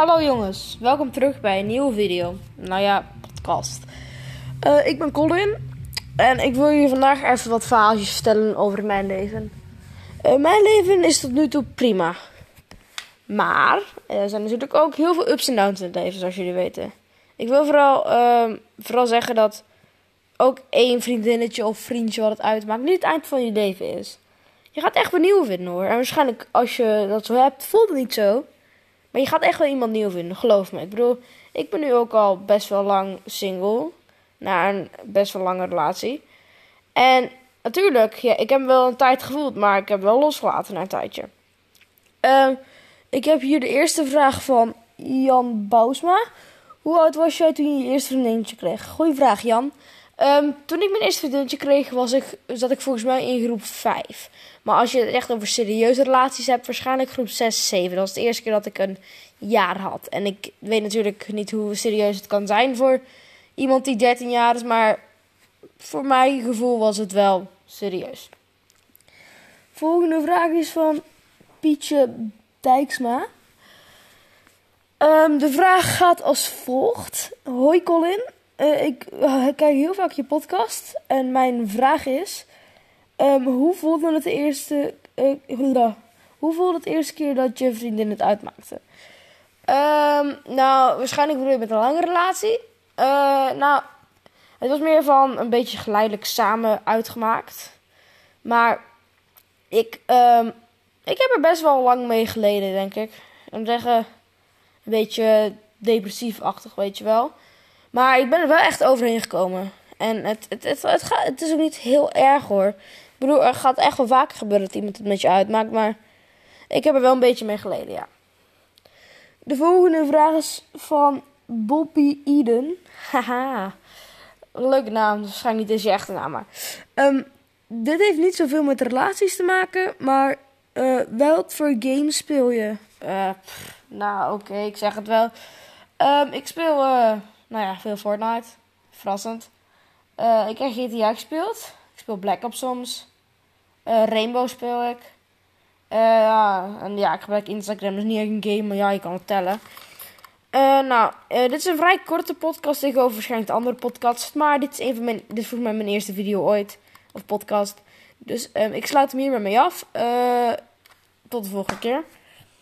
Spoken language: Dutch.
Hallo jongens, welkom terug bij een nieuwe video. Nou ja, podcast. Eh, ik ben Colin en ik wil jullie vandaag even wat verhaaltjes vertellen over mijn leven. Eh, mijn leven is tot nu toe prima. Maar er zijn natuurlijk ook heel veel ups en downs in het leven, zoals jullie weten. Ik wil vooral, ehm, vooral zeggen dat ook één vriendinnetje of vriendje wat het uitmaakt niet het eind van je leven is. Je gaat echt wel nieuw vinden hoor. En waarschijnlijk als je dat zo hebt, voelt het niet zo. Maar je gaat echt wel iemand nieuw vinden, geloof me. Ik bedoel, ik ben nu ook al best wel lang single. Na een best wel lange relatie. En natuurlijk, ja, ik heb wel een tijd gevoeld, maar ik heb wel losgelaten na een tijdje. Ehm, ik heb hier de eerste vraag van Jan Bousma. Hoe oud was jij toen je je eerste vriendinnetje kreeg? Goeie vraag, Jan. Ehm, toen ik mijn eerste vriendinnetje kreeg, was ik, zat ik volgens mij in groep 5. Maar als je het echt over serieuze relaties hebt, waarschijnlijk groep 6, 7. Dat was de eerste keer dat ik een jaar had. En ik weet natuurlijk niet hoe serieus het kan zijn voor iemand die 13 jaar is, maar voor mijn gevoel was het wel serieus. Volgende vraag is van Pietje Dijksma. Ehm, de vraag gaat als volgt. Hoi Colin, uh, ik uh, kijk heel vaak je podcast en mijn vraag is... Um, hoe voelde het de eerste... Uh, hoe voelde het de eerste keer dat je vriendin het uitmaakte? Um, nou, waarschijnlijk bedoel je met een lange relatie. nou, het was meer van een beetje geleidelijk samen uitgemaakt. Maar ik, um, ik heb er best wel lang mee geleden, denk ik. Ik zeggen, een beetje depressief-achtig, weet je wel. Maar ik ben er wel echt overheen gekomen. En het, het, het, het, gaat, het is ook niet heel erg hoor. Ik bedoel, er gaat echt wel vaker gebeuren dat iemand het met je uitmaakt. Maar ik heb er wel een beetje mee geleden, ja. De volgende vraag is van Bobby Eden. Haha. Leuke naam. Waarschijnlijk niet eens je echte naam. Maar. Um, dit heeft niet zoveel met relaties te maken. Maar uh, voor games speel je? Pff, nou, oké. Ik zeg het wel. Um, ik speel... Uh, nou ja, veel Fortnite. Verrassend. Uh, ik heb GTA gespeeld. Ik speel Black Ops soms. Uh, Rainbow speel ik. Uh, ja, en ja, ik gebruik Instagram, dus niet echt een game, maar ja, je kan het tellen. nou, dit is een vrij korte podcast tegenover waarschijnlijk de andere podcast. Maar dit is, een van mijn, dit is volgens mij mijn eerste video ooit. Of podcast. Dus um, ik sluit hem hier mee af. tot de volgende keer.